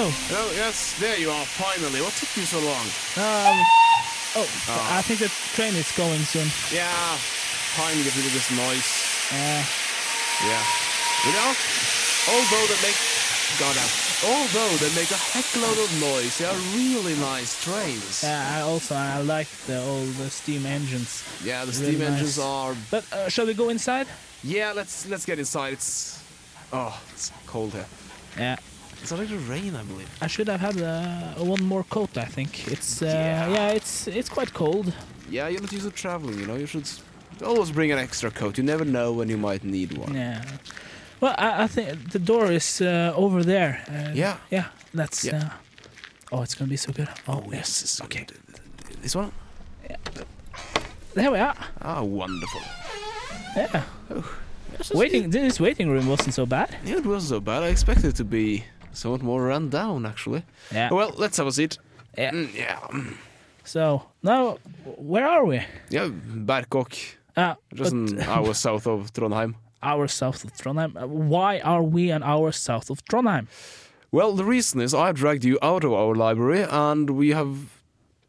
Hello. Hello, yes, there you are, finally. What took you so long? Um, oh, Ah. I think the train is going soon. Yeah, finally get rid of this noise. Uh, Yeah. You know, although they make... God, uh, although they make a heckload of noise, they are really nice trains. yeah, I also I like the old uh, steam engines. Yeah, the Really steam engines nice. are... But uh, shall we go inside? Yeah, let's let's get inside. It's... Oh, it's cold here. Yeah. It's starting to rain, I believe. I should have had uh, one more coat. I think it's uh, Yeah. yeah. it's it's quite cold. Yeah, you're not used to traveling, you know. You should always bring an extra coat. You never know when you might need one. Yeah. Well, I, I think the door is uh, over there. Uh, Yeah. Yeah. That's. Yeah. Uh, oh, it's gonna be so good. Oh, yes. it's- Okay. This one? Yeah. There we are. Ah, wonderful. Yeah. Oh, Waiting. This waiting room wasn't so bad. Yeah, it wasn't so bad. I expected it to be somewhat more run down, actually. Yeah. Well, let's have a seat. Yeah. Mm, yeah. So now, where are we? Yeah, Berkåk, Uh, just but an hour south of Trondheim. hours south of Trondheim. Uh, Why are we an hour south of Trondheim? Well, the reason is I dragged you out of our library and we have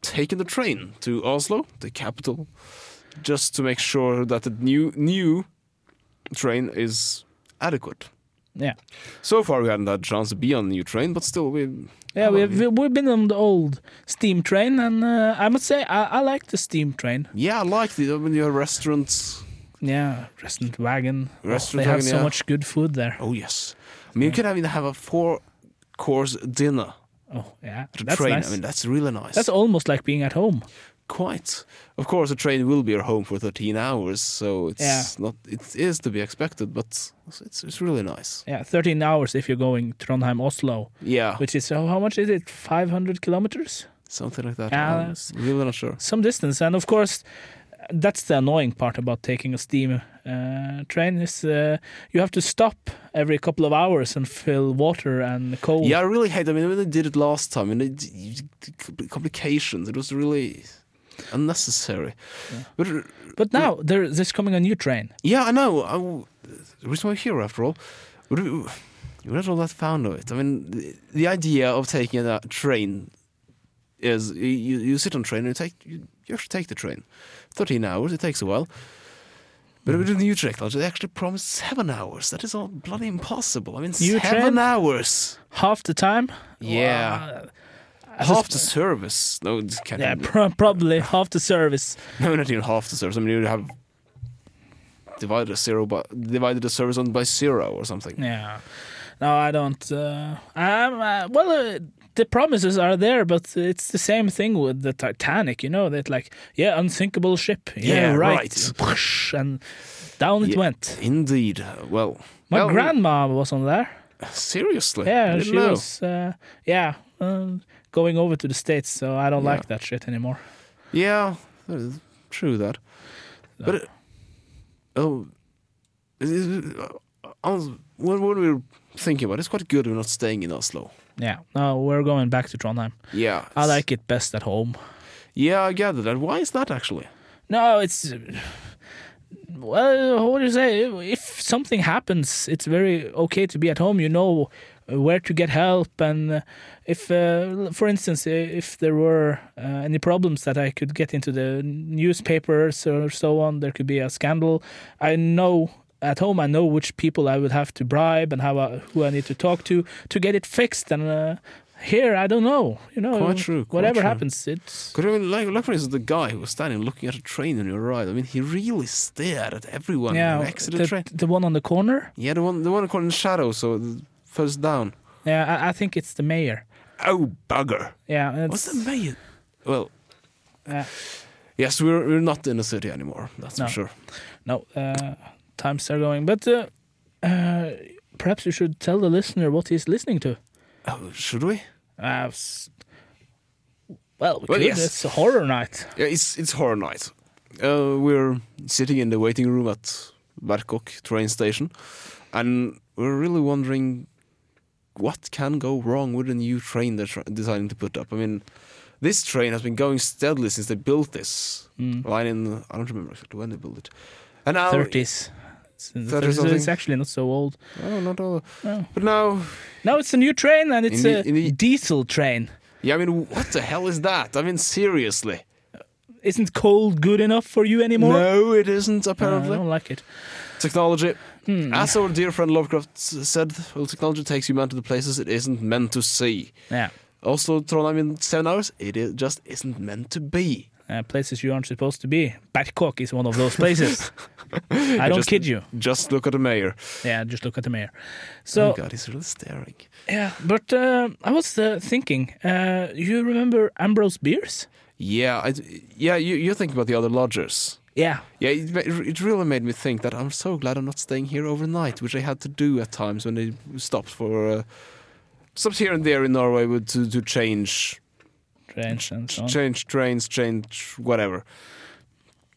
taken the train to Oslo, the capital, just to make sure that the new new train is adequate. Yeah. So far, we hadn't had a chance to be on the new train, but still, we Yeah, we've we- we've been on the old steam train, and uh, I must say I, I like the steam train. yeah, I like the when you have restaurants. Yeah, restaurant wagon. Oh, they they have so yeah. much good food there. Oh yes, I mean you could even have a four-course dinner Oh yeah, that's train. nice. I mean that's really nice. that's almost like being at home. Quite. Of course, a train will be your home for 13 hours, so it's Yeah. not. It is to be expected, but it's it's really nice. Yeah, 13 hours if you're going Trondheim Oslo, Yeah, which is how much is it? 500 kilometers, something like that. Yeah, I'm really not sure. some distance. And of course, that's the annoying part about taking a steam uh, train is uh, you have to stop every couple of hours and fill water and coal. Yeah, I really hate. I mean, when they did it last time, and it, complications. It was really unnecessary. But uh, But now there, there's coming a new train. yeah, I know. I, w- the reason we're here, after all, what do we- we're not all that fond of it. I mean, the, the idea of taking a train is you, you sit on train and you take you, you actually take the train. Thirteen hours. It takes a while. But with the new technology, they actually promised seven hours. That is all bloody impossible. I mean, New seven train? hours. Half the time. Yeah. Wow. Half the service. No, it can't. Yeah, pro- probably half the service. No, not even half the service. I mean, you'd have divided a zero by divided the service on by zero or something. Yeah. No, I don't. Uh, I'm, uh, well, uh, the promises are there, but it's the same thing with the Titanic. You know that, like, yeah, unsinkable ship. Yeah, Yeah, right. right. And down it Yeah. went. Indeed. Well, My well, grandma was on there. Seriously? Yeah, she know. was. Uh, yeah, um, going over to the states, so I don't Yeah. like that shit anymore. Yeah, that is true that. But it, oh, I was, when, when we were thinking about it's quite good we're not staying in Oslo. Yeah, no, we're going back to Trondheim. Yeah, I like it best at home. Yeah, I gather that. Why is that actually? No, it's well, what do you say? If something happens, it's very okay to be at home. You know where to get help, and uh, if, uh, for instance, uh, if there were uh, any problems that I could get into the newspapers or so on, there could be a scandal. I know at home. I know which people I would have to bribe and how I, who I need to talk to to get it fixed. And uh, here, I don't know. You know, Quite true, quite whatever true. happens, it's Because I mean, like, like for instance, the guy who was standing looking at a train on your right. I mean, he really stared at everyone yeah. The, the train. the one on the corner. Yeah, the one, the one in the shadow, so first down. Yeah, I, I think it's the mayor. Oh bugger! Yeah, What's the mayor? Well, uh, yes, we're we're not in the city anymore. That's No. for sure. no uh, times are going. But uh, uh, perhaps you should tell the listener what he's listening to. Oh, should we? Uh, well, we Well, could. yes. It's a horror night. Yeah, it's it's horror night. Uh, we're sitting in the waiting room at Berkåk train station, and we're really wondering what can go wrong with the new train they're tr- deciding to put up. I mean, this train has been going steadily since they built this Mm. line in I don't remember exactly when they built it, and now 30s. It's, 30 it's, actually not so old. Oh, not all. No. But now, Now it's a new train and it's the- a the- diesel train. yeah, I mean, what the hell is that? I mean, seriously. Isn't coal good enough for you anymore? No, it isn't, Uh, I don't like it. Technology. Hmm. As our dear friend Lovecraft said, well, technology takes you man to the places it isn't meant to see. Yeah. Also, Trondheim in seven hours, it just isn't meant to be. Uh, places you aren't supposed to be. Berkåk is one of those places. I don't Just- kid you. Just look at the mayor. Yeah, just look at the mayor. oh So God, he's really staring. yeah, but uh, I was uh, thinking. Uh, you remember Ambrose Bierce? Yeah, I, yeah. You, you're thinking about the other lodgers. Yeah. Yeah, it, it really made me think that I'm so glad I'm not staying here overnight, which I had to do at times when they stopped for uh, stops here and there in Norway to to change Trains and so on. change trains, change whatever.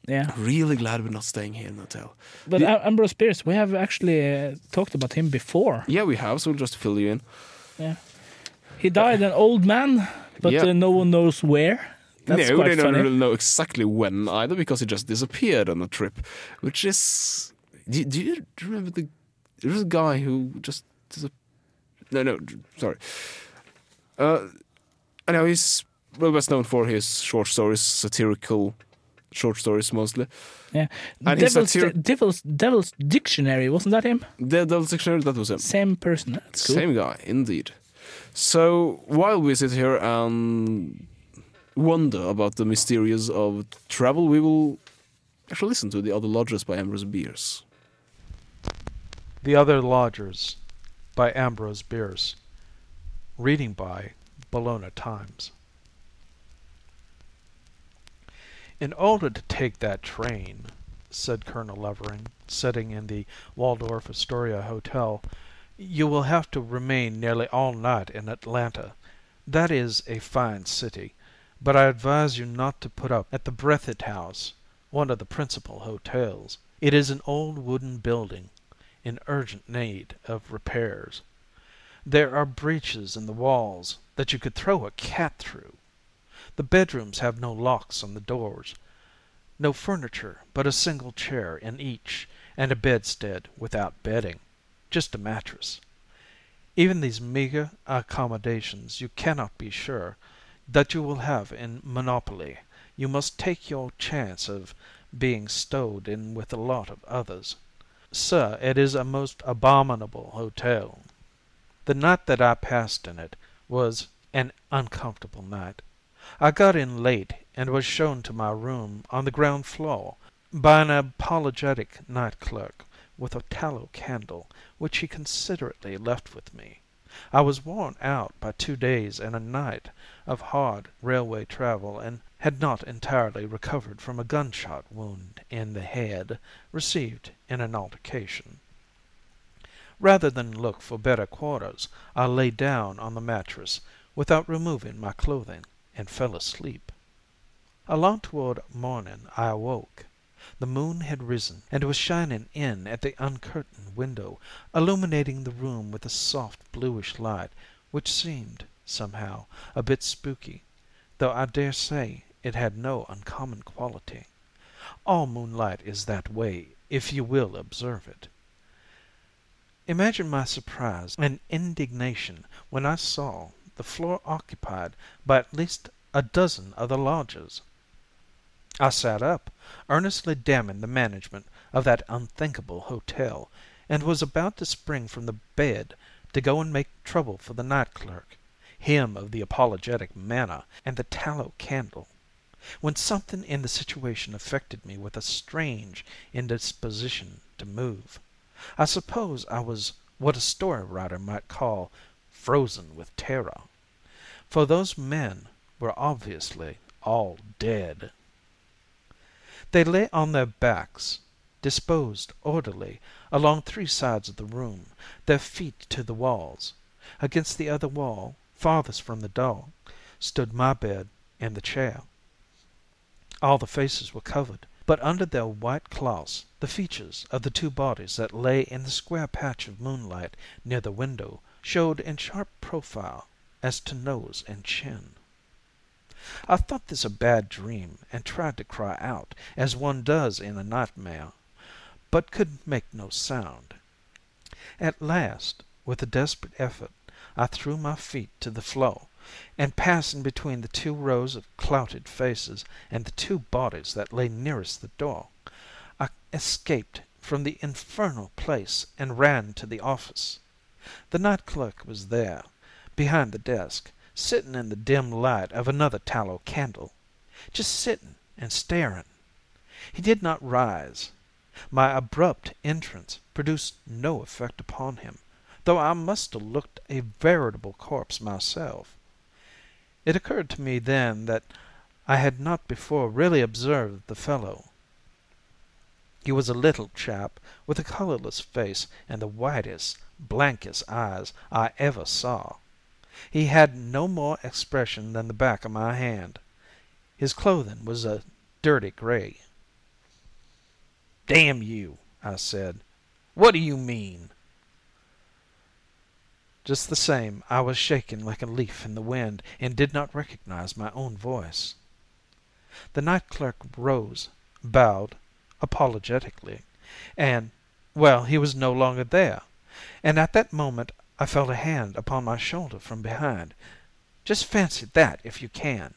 Yeah. Really glad we're not staying here in the hotel. But The- Ambrose Bierce, we have actually uh, talked about him before. Yeah, we have. So we'll just fill you in. Yeah. He died an old man, but Yeah. uh, no one knows where. That's no, they don't really know exactly when either because he just disappeared on a trip, which is. Do, do you remember the? There was a guy who just disappeared. No, no, sorry. Uh, I know he's well best known for his short stories, satirical short stories mostly. Yeah. And Devil's, satir- Devil's, Devil's Dictionary, wasn't that him? The Devil's Dictionary, that was him. Same person. That's cool. Same guy, indeed. So while we sit here and wonder about the mysterious of travel, we will actually listen to the other lodgers by Ambrose Bierce. The Other Lodgers by Ambrose Bierce. Reading by Bologna Times. In order to take that train, said Colonel Levering, sitting in the Waldorf Astoria Hotel, you will have to remain nearly all night in Atlanta. That is a fine city, but I advise you not to put up at the Breathitt House, one of the principal hotels. It is an old wooden building in urgent need of repairs. There are breaches in the walls that you could throw a cat through. The bedrooms have no locks on the doors, no furniture but a single chair in each, and a bedstead without bedding, just a mattress. Even these meager accommodations you cannot be sure that you will have in Monopoly. You must take your chance of being stowed in with a lot of others. Sir, it is a most abominable hotel. The night that I passed in it was an uncomfortable night. I got in late and was shown to my room on the ground floor by an apologetic night clerk with a tallow candle, which he considerately left with me. I was worn out by two days and a night of hard railway travel and had not entirely recovered from a gunshot wound in the head received in an altercation. Rather than look for better quarters, I lay down on the mattress without removing my clothing and fell asleep. Along toward morning I awoke. The moon had risen and was shining in at the uncurtained window, illuminating the room with a soft bluish light which seemed, somehow, a bit spooky, though I dare say it had no uncommon quality. All moonlight is that way, if you will observe it. Imagine my surprise and indignation when I saw the floor occupied by at least a dozen other lodgers. I sat up, earnestly damning the management of that unthinkable hotel, and was about to spring from the bed to go and make trouble for the night clerk, him of the apologetic manner and the tallow candle, when something in the situation affected me with a strange indisposition to move. I suppose I was what a story writer might call frozen with terror, for those men were obviously all dead. They lay on their backs, disposed orderly along three sides of the room, their feet to the walls. Against the other wall, farthest from the door, stood my bed and the chair. All the faces were covered, but under their white cloths the features of the two bodies that lay in the square patch of moonlight near the window showed in sharp profile as to nose and chin. I thought this a bad dream and tried to cry out, as one does in a nightmare, but could make no sound. At last, with a desperate effort, I threw my feet to the floor, and passing between the two rows of clouted faces and the two bodies that lay nearest the door, I escaped from the infernal place and ran to the office. The night clerk was there, behind the desk, sitting in the dim light of another tallow candle. Just sitting and staring. He did not rise. My abrupt entrance produced no effect upon him, though I must have looked a veritable corpse myself. It occurred to me then that I had not before really observed the fellow. He was a little chap with a colorless face and the whitest, blankest eyes I ever saw. He had no more expression than the back of my hand. His clothing was a dirty gray. "Damn you!" I said. "What do you mean?" Just the same I was shaking like a leaf in the wind and did not recognize my own voice. The night clerk rose, bowed apologetically, and well, he was no longer there, and at that moment I felt a hand upon my shoulder from behind. Just fancy that if you can.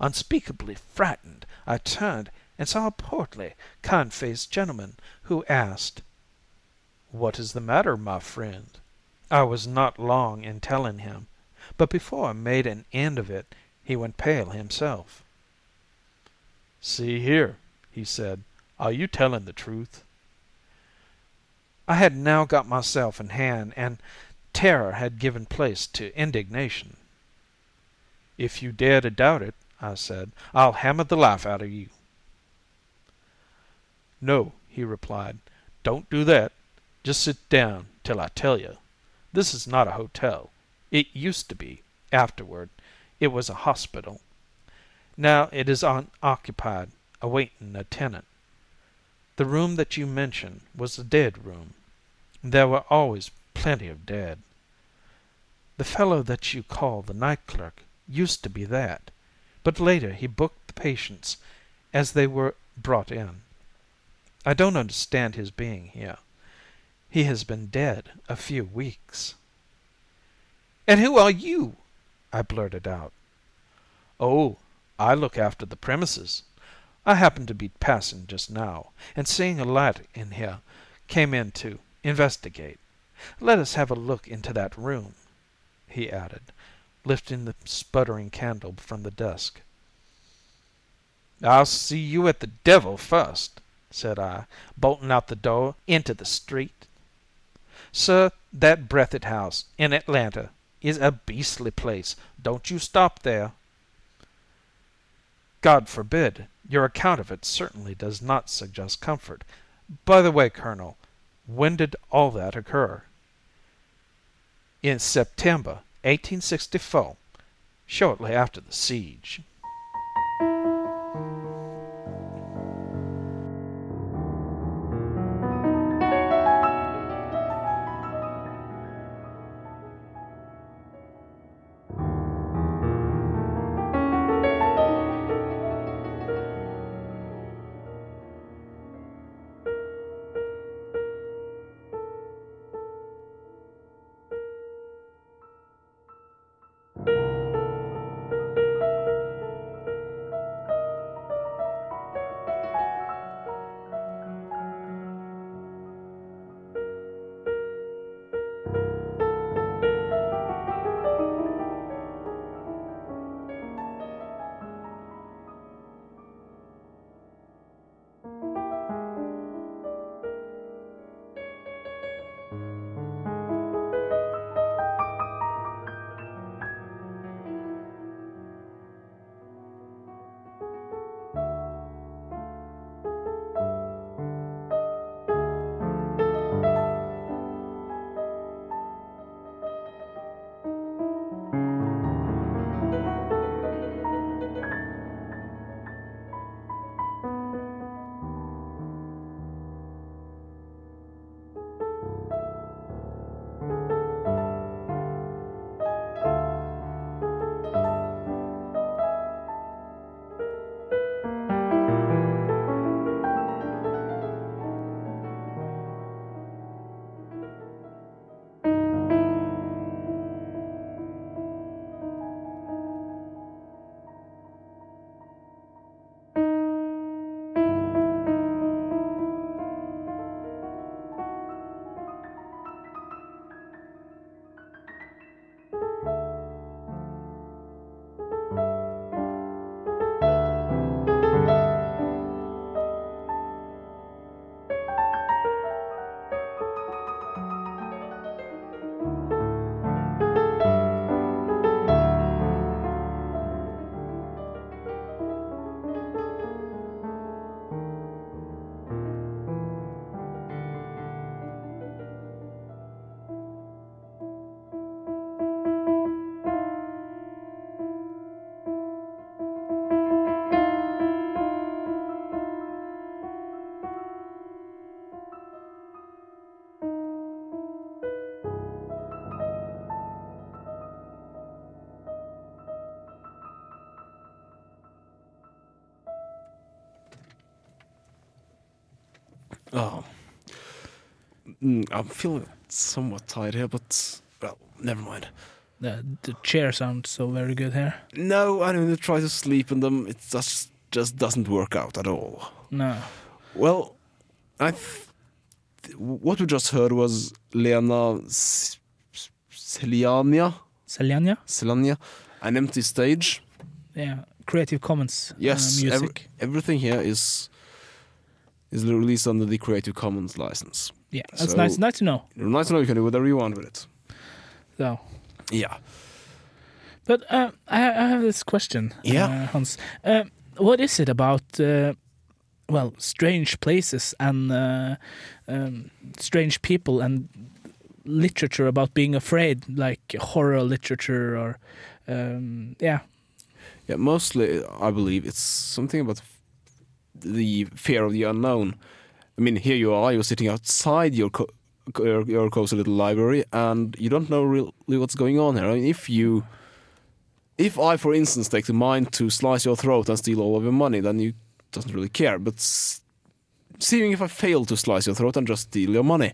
Unspeakably frightened, I turned and saw a portly, kind faced gentleman, who asked: "What is the matter, my friend?" I was not long in telling him, but before I made an end of it he went pale himself. "See here," he said, "are you telling the truth?" I had now got myself in hand, and terror had given place to indignation. "If you dare to doubt it," I said, "I'll hammer the life out of you." "No," he replied, "don't do that. Just sit down till I tell you. This is not a hotel. It used to be; afterward it was a hospital. Now it is unoccupied, awaiting a tenant. The room that you mention was a dead room. There were always plenty of dead. The fellow that you call the night clerk used to be that, but later he booked the patients as they were brought in. I don't understand his being here. He has been dead a few weeks." "And who are you?" I blurted out. "Oh, I look after the premises. I happened to be passing just now, and seeing a light in here, came in to investigate. Let us have a look into that room," he added, lifting the sputtering candle from the desk. "I'll see you at the devil first," said I, bolting out the door into the street. Sir, that Breathitt House, in Atlanta, is a beastly place. Don't you stop there." "God forbid! Your account of it certainly does not suggest comfort. By the way, colonel, when did all that occur?" "In September, 1864, shortly after the siege." Mm, I'm feeling somewhat tired here, but well, never mind. The, the chair sounds so very good here. No, I mean, try to sleep in them. It just just doesn't work out at all. No. Well, I th- what we just heard was Lena S- S- Seliania, Seljanja? Selania, an empty stage. Yeah. Creative Commons uh, Yes, music. every- everything here is is released under the Creative Commons license. Yeah, that's so- nice. Nice to know. Nice to know you can do whatever you want with it. So, Yeah. but uh, I, I have this question, Yeah. uh, Hans. Uh, what is it about, uh, well, strange places and uh, um, strange people and literature about being afraid, like horror literature or, um, yeah, Yeah, mostly I believe it's something about the fear of the unknown. I mean, here you are, you're sitting outside your co- your, your cozy little library, and you don't know really what's going on here. I mean, if you, if I, for instance, take the mind to slice your throat and steal all of your money, then you doesn't really care. But seeing if I fail to slice your throat and just steal your money,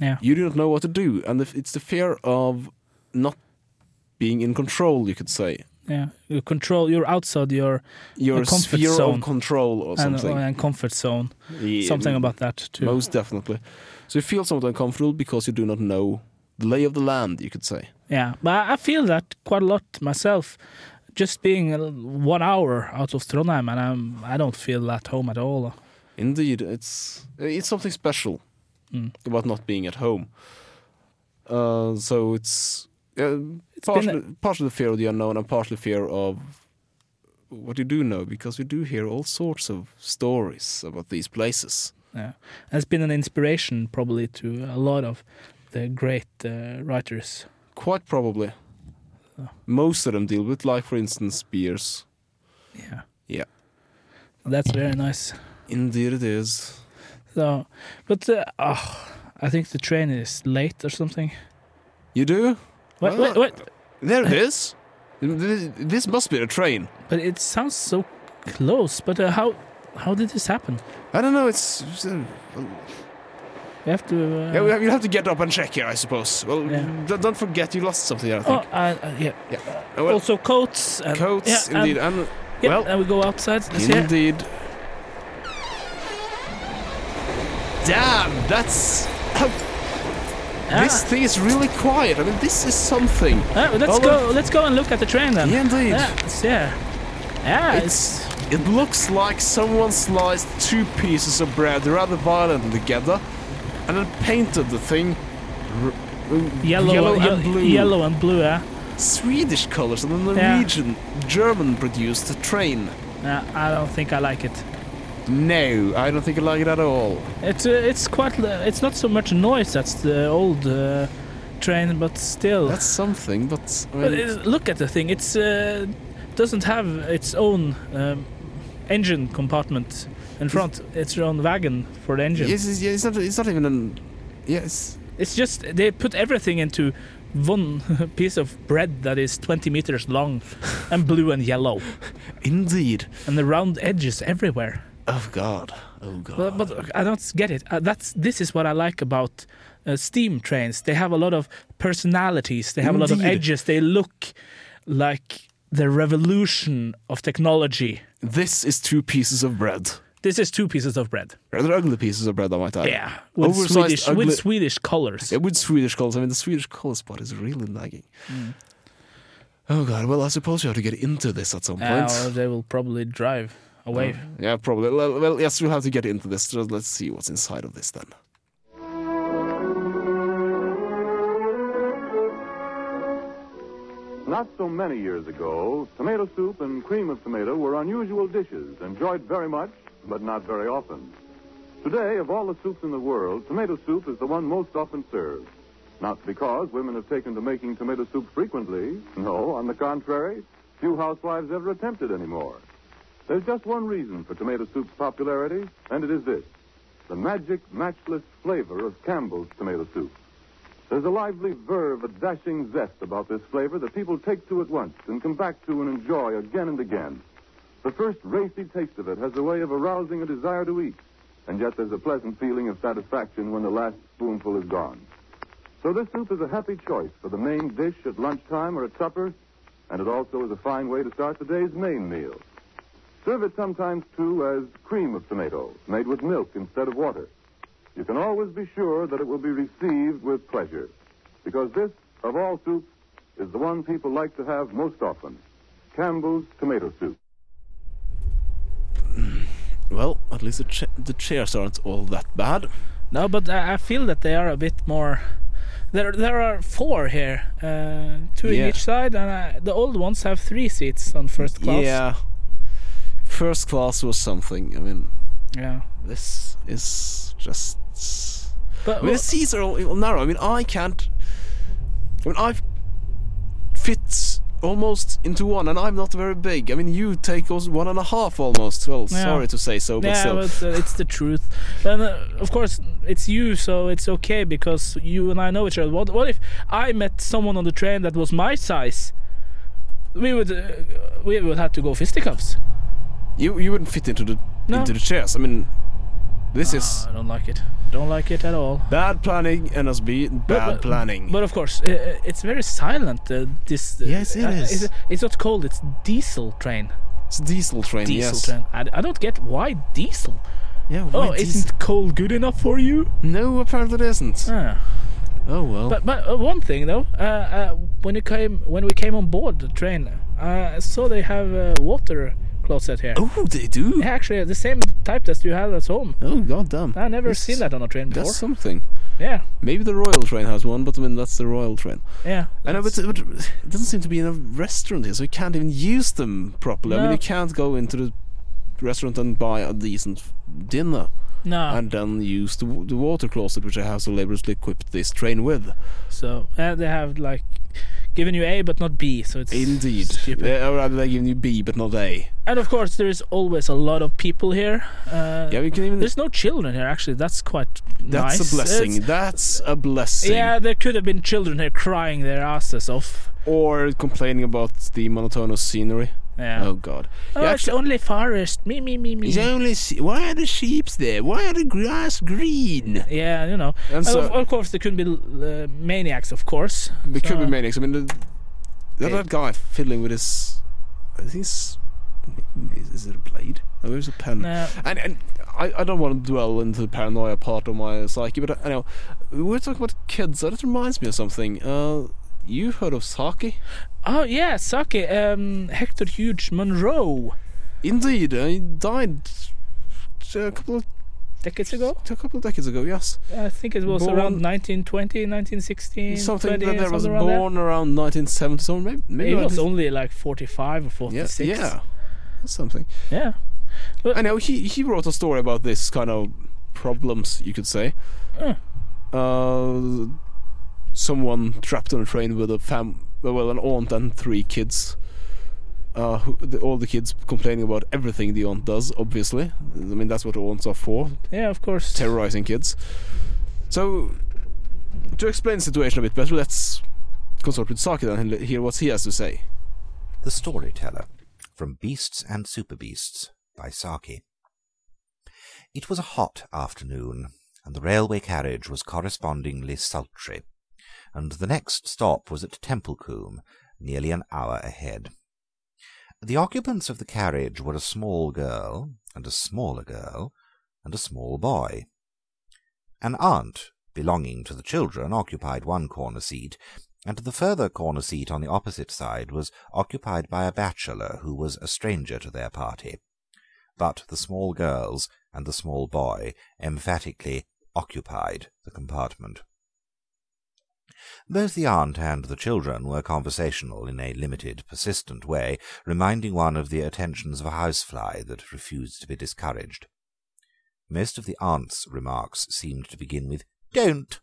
yeah, you do not know what to do, and if it's the fear of not being in control, you could say. Yeah. You control. You're outside your your comfort sphere zone. of control or and, something. and comfort zone. Yeah, Something about that too. most definitely. So you feel somewhat uncomfortable because you do not know the lay of the land. You could say. Yeah, but I I feel that quite a lot myself. Just being uh, one hour out of Trondheim, and I'm I don't feel at home at all. Indeed, it's it's something special Mm. about not being at home. Uh, so it's uh, partially, been partially fear of the unknown and partially fear of what you do know because you do hear all sorts of stories about these places. yeah, it's been an inspiration probably to a lot of the great uh, writers. Quite probably. Oh. Most of them deal with, like for instance, Bierce. Yeah, Yeah. that's very nice. Indeed, it is. So, but uh, oh, I think the train is late or something. You do? Well, wait, wait! There it is. This must be a train. But it sounds so close. But uh, how how did this happen? I don't know. It's. it's, uh, We have to. Uh, yeah, we have, you have to get up and check here, I suppose. Well, Yeah. don't forget you lost something. I oh, think. uh, uh, yeah. Uh, well, also coats. And, coats, yeah, indeed, And, and, yeah, well, and we go outside. Let's indeed. Damn, that's. Ah, This thing is really quiet. I mean, this is something. ah, let's Oh, go. Let's go and look at the train then. Yeah, indeed. Yeah, it's there. Yeah, it's, It's. It looks like someone sliced two pieces of bread rather violently together, and then painted the thing uh, yellow, yellow ye- and blue. Yellow and blue. Yeah. Swedish colors and a Yeah. Norwegian, German-produced the train. Nah, I don't think I like it. No, I don't think I like it at all. It's uh, it's quite. It's not so much noise. That's the old uh, train, but still. That's something, but I But mean, it, look at the thing. It's uh, doesn't have its own um, engine compartment in front. It's your own wagon for the engine. it's, it's, it's not. It's not even an. Yes. It's just they put everything into one piece of bread that is 20 meters long and blue and yellow, Indeed. and the round edges everywhere. Oh God. Oh God. But, but I don't get it. Uh, that's this is what I like about uh, steam trains. They have a lot of personalities. They have a lot of edges. They look like the revolution of technology. this is two pieces of bread. This is two pieces of bread. Rather ugly pieces of bread, I might add. Yeah, with Oversized, Swedish ugly- with Swedish colors. Yeah, with Swedish colors. I mean, the Swedish color spot is really nagging. Oh God. Well, I suppose you have to get into this at some Uh, point. or they will probably drive away. Uh, yeah, probably. Well, well, yes, we'll have to get into this. So let's see what's inside of this then. Not so many years ago, tomato soup and cream of tomato were unusual dishes, enjoyed very much, but not very often. Today, of all the soups in the world, tomato soup is the one most often served. Not because women have taken to making tomato soup frequently. No, on the contrary, few housewives ever attempt it anymore. There's just one reason for tomato soup's popularity, and it is this the magic, matchless flavor of Campbell's tomato soup. There's a lively verve, a dashing zest about this flavor that people take to at once and come back to and enjoy again and again. The first racy taste of it has a way of arousing a desire to eat. and yet there's a pleasant feeling of satisfaction when the last spoonful is gone. So this soup is a happy choice for the main dish at lunchtime or at supper, and it also is a fine way to start the day's main meal. Serve it sometimes, too, as cream of tomato, made with milk instead of water. You can always be sure that it will be received with pleasure, because this, of all soups, is the one people like to have most often Campbell's tomato soup. Well, at least the, cha- the chairs aren't all that bad. No, but I, I feel that they are a bit more. There, there are four here, uh, two Yeah. in each side, and uh, the old ones have three seats on first class. Yeah. First class was something. I mean, yeah. this is just. But I mean, the seats are all, narrow. I mean, I can't. I mean, I fit almost into one, and I'm not very big. I mean, you take us one and a half almost. Well, Yeah. sorry to say so, but yeah, still. but uh, it's the truth. And uh, of course, it's you, so it's okay because you and I know each other. What, what if I met someone on the train that was my size? We would, uh, we would have to go fisticuffs. You you wouldn't fit into the No. into the chairs. I mean, this is Ah, I don't like it. Don't like it at all. bad planning. NSB bad but- planning. But of course, uh, it's very silent. Uh, this. Uh, Yes, it uh, is. It's, it's not cold. It's diesel train. it's diesel train. Diesel yes. train. I, I don't get why diesel. Yeah. Oh, why isn't coal good enough for you? No, apparently it isn't. Ah. oh well. But but uh, one thing though, uh, uh, when you came when we came on board the train, uh, I saw they have a water closet here. oh, they do. Actually, the same type that you have at home. Oh god damn. I never seen that on a train before. That's something. Yeah, Maybe the Royal train has one, but I mean that's the Royal train. yeah. I know, but, but it doesn't seem to be in a restaurant here, so you can't even use them properly. No. I mean, you can't go into the restaurant and buy a decent dinner no. and then use the, the water closet, which I have so laboriously equipped this train with. so uh, they have like given you A but not B, so it's Indeed. stupid. They, or rather, they're giving you B, but not A. And of course, there is always a lot of people here. Uh, Yeah, we can even. There's no children here. Actually, that's quite That's nice. a blessing. It's- That's a blessing. yeah, there could have been children here crying their asses off. Or complaining about the monotonous scenery. Yeah. Oh God. Oh, Yeah, it's actually- only forest. Me, me, me, me. It's only. se- Why are the sheep there? Why are the grass green? Yeah, you know. And so of, of course, there could be uh, maniacs, of course. There could be So- maniacs. I mean, the, the Yeah. other guy fiddling with his. I think. Is, is it a blade? No, it was a pen. Uh, And and I, I don't want to dwell into the paranoia part of my psyche, but I know we were talking about kids. That reminds me of something. Uh, you heard of Saki? Oh yeah, Saki. Um, Hector Hughes Munro. Indeed, uh, he died a couple of Decades ago, a couple of decades ago. Yes, I think it was Born- around 1920, 1916, something 20, that there was something around there. born around 1970. So maybe maybe He was only like 45 or 46. yeah, that's something. Yeah. I know he he wrote a story about this kind of problems, you could say. Uh. Uh, someone trapped on a train with a fam, well, an aunt and three kids. Uh, who, the, all the kids complaining about everything the aunt does. Obviously, I mean that's what aunts are for, Yeah, of course. terrorizing kids. So, to explain the situation a bit better, let's consult with Saki then and hear what he has to say. The Storyteller from Beasts and Super Beasts by Saki. It was a hot afternoon, and the railway carriage was correspondingly sultry, and the next stop was at Templecombe, nearly an hour ahead. The occupants of the carriage were a small girl, and a smaller girl, and a small boy. An aunt belonging to the children occupied one corner seat, and the further corner seat on the opposite side was occupied by a bachelor who was a stranger to their party. But the small girls and the small boy emphatically occupied the compartment. Both the aunt and the children were conversational in a limited, persistent way, reminding one of the attentions of a housefly that refused to be discouraged. Most of the aunt's remarks seemed to begin with "Don't,"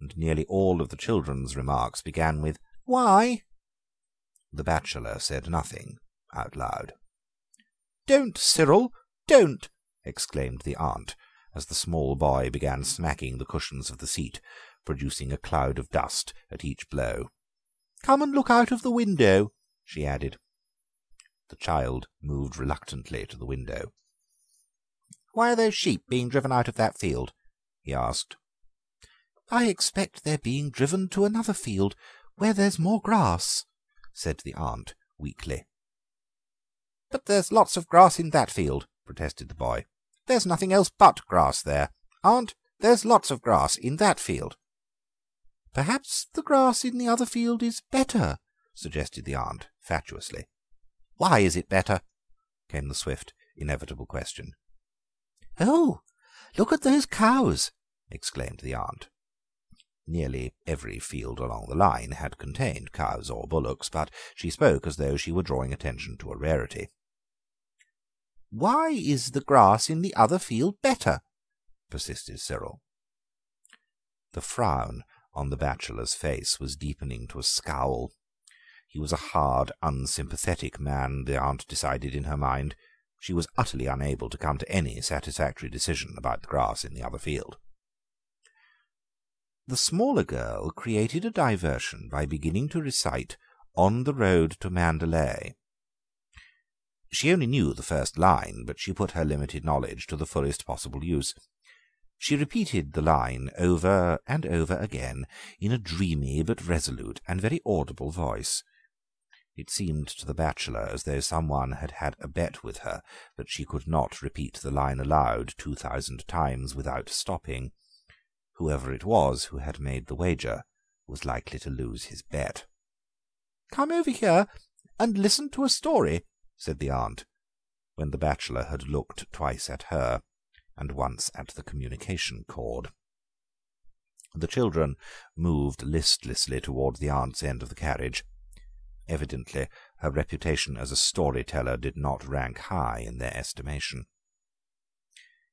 and nearly all of the children's remarks began with "Why?" The bachelor said nothing out loud. "Don't, Cyril, don't!" exclaimed the aunt, as the small boy began smacking the cushions of the seat, producing a cloud of dust at each blow. "Come and look out of the window," she added. The child moved reluctantly to the window. Why are those sheep being driven out of that field? he asked. I expect they're being driven to another field where there's more grass, said the aunt weakly. But there's lots of grass in that field, protested the boy. There's nothing else but grass there. Aunt, there's lots of grass in that field. Perhaps the grass in the other field is better, suggested the aunt fatuously. Why is it better? came the swift, inevitable question. Oh, look at those cows! exclaimed the aunt. Nearly every field along the line had contained cows or bullocks, but she spoke as though she were drawing attention to a rarity. Why is the grass in the other field better? persisted Cyril. The frown on the bachelor's face was deepening to a scowl. He was a hard, unsympathetic man, the aunt decided in her mind. She was utterly unable to come to any satisfactory decision about the grass in the other field. The smaller girl created a diversion by beginning to recite On the Road to Mandalay. She only knew the first line, but she put her limited knowledge to the fullest possible use. She repeated the line over and over again in a dreamy but resolute and very audible voice. It seemed to the bachelor as though someone had had a bet with her that she could not repeat the line aloud two thousand times without stopping. Whoever it was who had made the wager was likely to lose his bet. "Come over here and listen to a story," said the aunt, when the bachelor had looked twice at her and once at the communication cord. The children moved listlessly towards the aunt's end of the carriage. Evidently her reputation as a story-teller did not rank high in their estimation.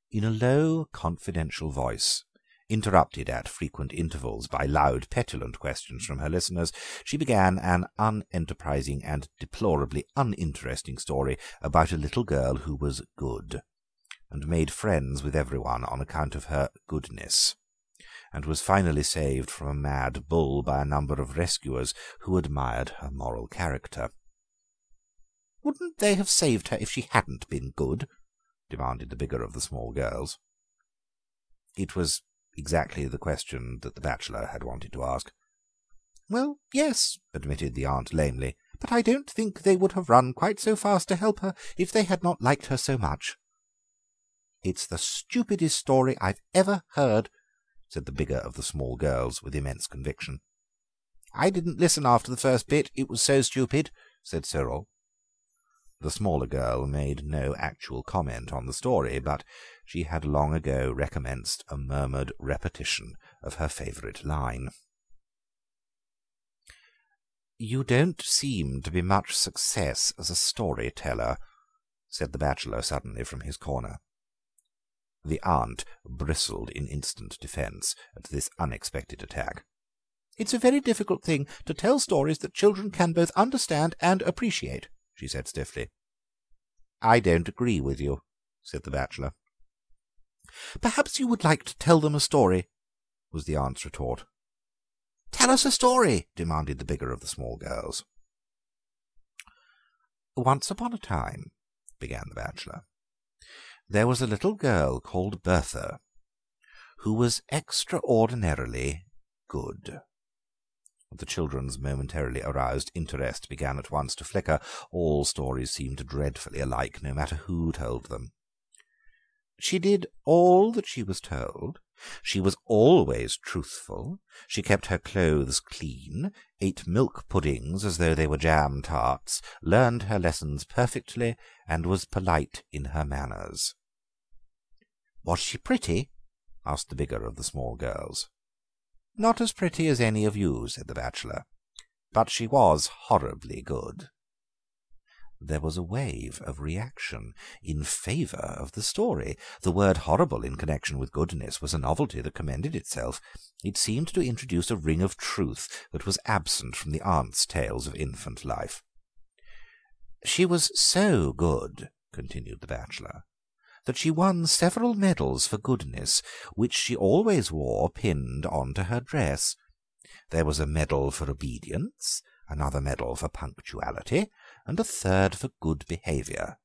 In a low, confidential voice, interrupted at frequent intervals by loud, petulant questions from her listeners, she began an unenterprising and deplorably uninteresting story about a little girl who was good and made friends with everyone on account of her goodness, and was finally saved from a mad bull by a number of rescuers who admired her moral character. Wouldn't they have saved her if she hadn't been good? demanded the bigger of the small girls. It was exactly the question that the bachelor had wanted to ask. Well, yes, admitted the aunt lamely, but I don't think they would have run quite so fast to help her if they had not liked her so much. It's the stupidest story I've ever heard, said the bigger of the small girls with immense conviction. I didn't listen after the first bit, it was so stupid, said Cyril. The smaller girl made no actual comment on the story, but she had long ago recommenced a murmured repetition of her favourite line. You don't seem to be much success as a story-teller, said the bachelor suddenly from his corner. The aunt bristled in instant defence at this unexpected attack. It's a very difficult thing to tell stories that children can both understand and appreciate, she said stiffly. I don't agree with you, said the bachelor. Perhaps you would like to tell them a story, was the aunt's retort. Tell us a story, demanded the bigger of the small girls. Once upon a time, began the bachelor, there was a little girl called Bertha, who was extraordinarily good. The children's momentarily aroused interest began at once to flicker. All stories seemed dreadfully alike, no matter who told them. She did all that she was told. She was always truthful. She kept her clothes clean, ate milk puddings as though they were jam tarts, learned her lessons perfectly, and was polite in her manners. Was she pretty? asked the bigger of the small girls. Not as pretty as any of you, said the bachelor, but she was horribly good. There was a wave of reaction in favour of the story. The word horrible in connection with goodness was a novelty that commended itself. It seemed to introduce a ring of truth that was absent from the aunt's tales of infant life. She was so good, continued the bachelor, that she won several medals for goodness, which she always wore pinned on to her dress. There was a medal for obedience, another medal for punctuality, and a third for good behaviour.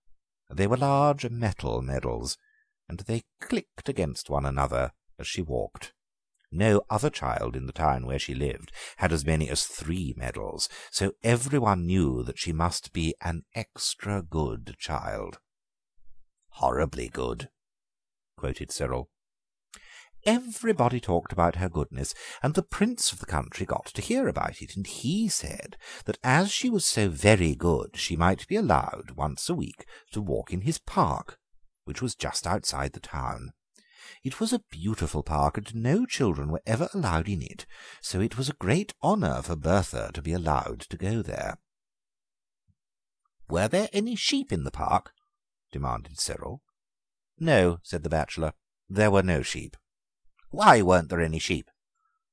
They were large metal medals, and they clicked against one another as she walked. No other child in the town where she lived had as many as three medals, so everyone knew that she must be an extra good child. Horribly good, quoted Cyril. Everybody talked about her goodness, and the prince of the country got to hear about it, and he said that as she was so very good she might be allowed once a week to walk in his park, which was just outside the town. It was a beautiful park, and no children were ever allowed in it, so it was a great honour for Bertha to be allowed to go there. Were there any sheep in the park? demanded Cyril. No, said the bachelor, there were no sheep. Why weren't there any sheep?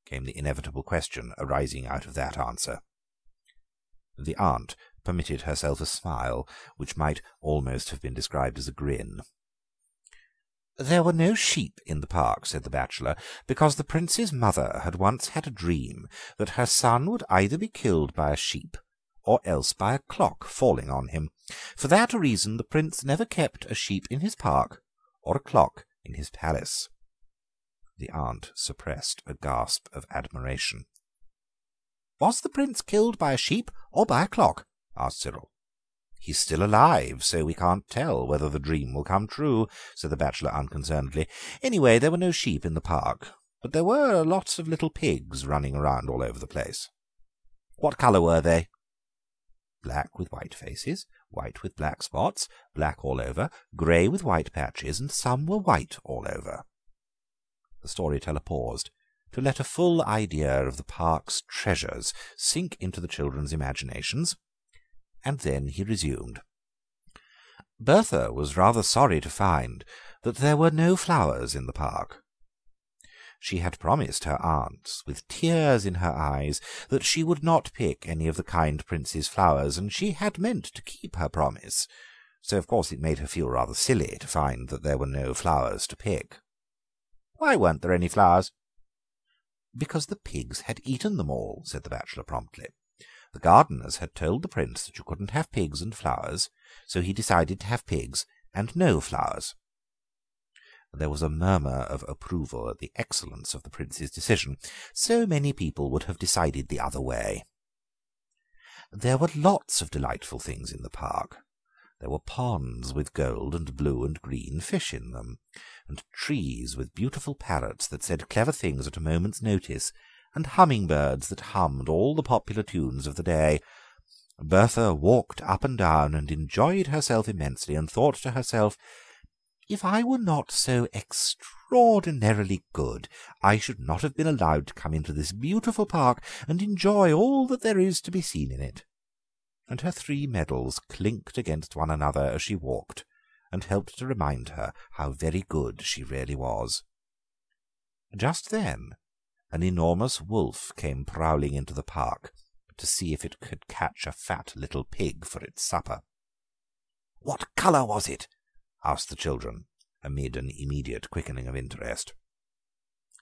came the inevitable question arising out of that answer. The aunt permitted herself a smile which might almost have been described as a grin. There were no sheep in the park, said the bachelor, because the prince's mother had once had a dream that her son would either be killed by a sheep or else by a clock falling on him. For that reason the prince never kept a sheep in his park or a clock in his palace. The aunt suppressed a gasp of admiration. Was the prince killed by a sheep or by a clock? asked Cyril. He's still alive, so we can't tell whether the dream will come true, said the bachelor unconcernedly. Anyway, there were no sheep in the park, but there were lots of little pigs running around all over the place. What colour were they? Black with white faces, white with black spots, black all over, grey with white patches, and some were white all over. The storyteller paused to let a full idea of the park's treasures sink into the children's imaginations, and then he resumed. Bertha was rather sorry to find that there were no flowers in the park. She had promised her aunts, with tears in her eyes, that she would not pick any of the kind prince's flowers, and she had meant to keep her promise, so of course it made her feel rather silly to find that there were no flowers to pick. Why weren't there any flowers? Because the pigs had eaten them all, said the bachelor promptly. The gardeners had told the prince that you couldn't have pigs and flowers, so he decided to have pigs and no flowers. There was a murmur of approval at the excellence of the prince's decision. So many people would have decided the other way. There were lots of delightful things in the park. There were ponds with gold and blue and green fish in them, and trees with beautiful parrots that said clever things at a moment's notice, and humming-birds that hummed all the popular tunes of the day. Bertha walked up and down and enjoyed herself immensely, and thought to herself, if I were not so extraordinarily good, I should not have been allowed to come into this beautiful park and enjoy all that there is to be seen in it. And her three medals clinked against one another as she walked, and helped to remind her how very good she really was. Just then an enormous wolf came prowling into the park to see if it could catch a fat little pig for its supper. What colour was it? asked the children, amid an immediate quickening of interest.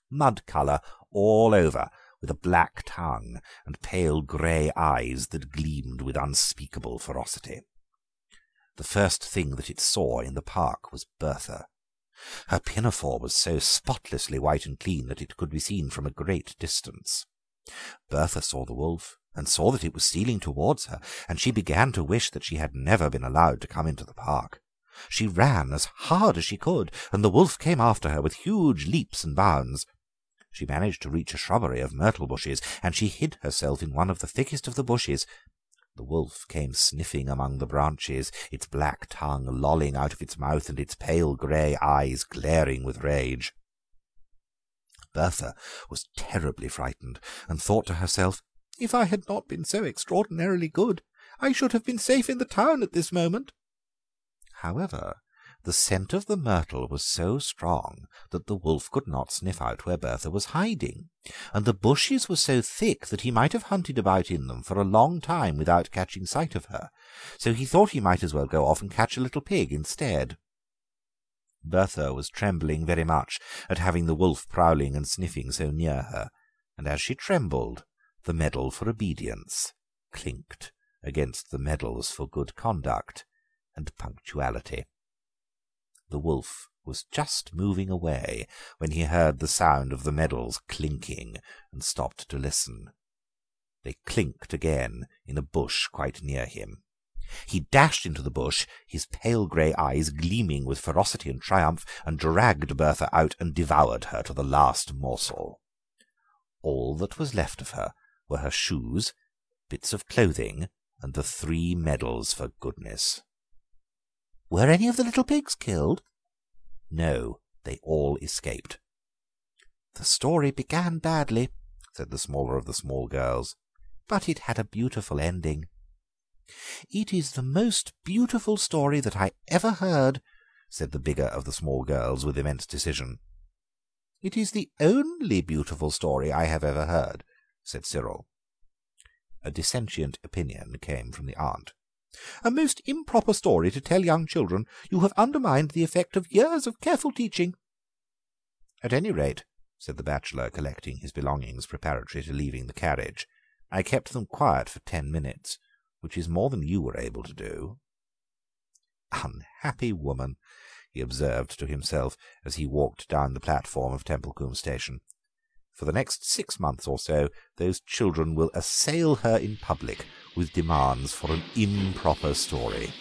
Mud colour all over, with a black tongue and pale grey eyes that gleamed with unspeakable ferocity. The first thing that it saw in the park was Bertha. Her pinafore was so spotlessly white and clean that it could be seen from a great distance. Bertha saw the wolf, and saw that it was stealing towards her, and she began to wish that she had never been allowed to come into the park. She ran as hard as she could, and the wolf came after her with huge leaps and bounds. She managed to reach a shrubbery of myrtle bushes, and she hid herself in one of the thickest of the bushes. The wolf came sniffing among the branches, its black tongue lolling out of its mouth and its pale grey eyes glaring with rage. Bertha was terribly frightened, and thought to herself, If I had not been so extraordinarily good, I should have been safe in the town at this moment. However, the scent of the myrtle was so strong that the wolf could not sniff out where Bertha was hiding, and the bushes were so thick that he might have hunted about in them for a long time without catching sight of her, so he thought he might as well go off and catch a little pig instead. Bertha was trembling very much at having the wolf prowling and sniffing so near her, and as she trembled, the medal for obedience clinked against the medals for good conduct and punctuality. The wolf was just moving away when he heard the sound of the medals clinking and stopped to listen. They clinked again in a bush quite near him. He dashed into the bush, his pale grey eyes gleaming with ferocity and triumph, and dragged Bertha out and devoured her to the last morsel. All that was left of her were her shoes, bits of clothing, and the three medals for goodness. Were any of the little pigs killed? No, they all escaped. The story began badly, said the smaller of the small girls, but it had a beautiful ending. It is the most beautiful story that I ever heard, said the bigger of the small girls with immense decision. It is the only beautiful story I have ever heard, said Cyril. A dissentient opinion came from the aunt. A most improper story to tell young children. You have undermined the effect of years of careful teaching. At any rate, said the bachelor, collecting his belongings preparatory to leaving the carriage, I kept them quiet for ten minutes which is more than you were able to do. Unhappy woman, he observed to himself as he walked down the platform of Templecombe station. For the next six months or so, those children will assail her in public with demands for an improper story.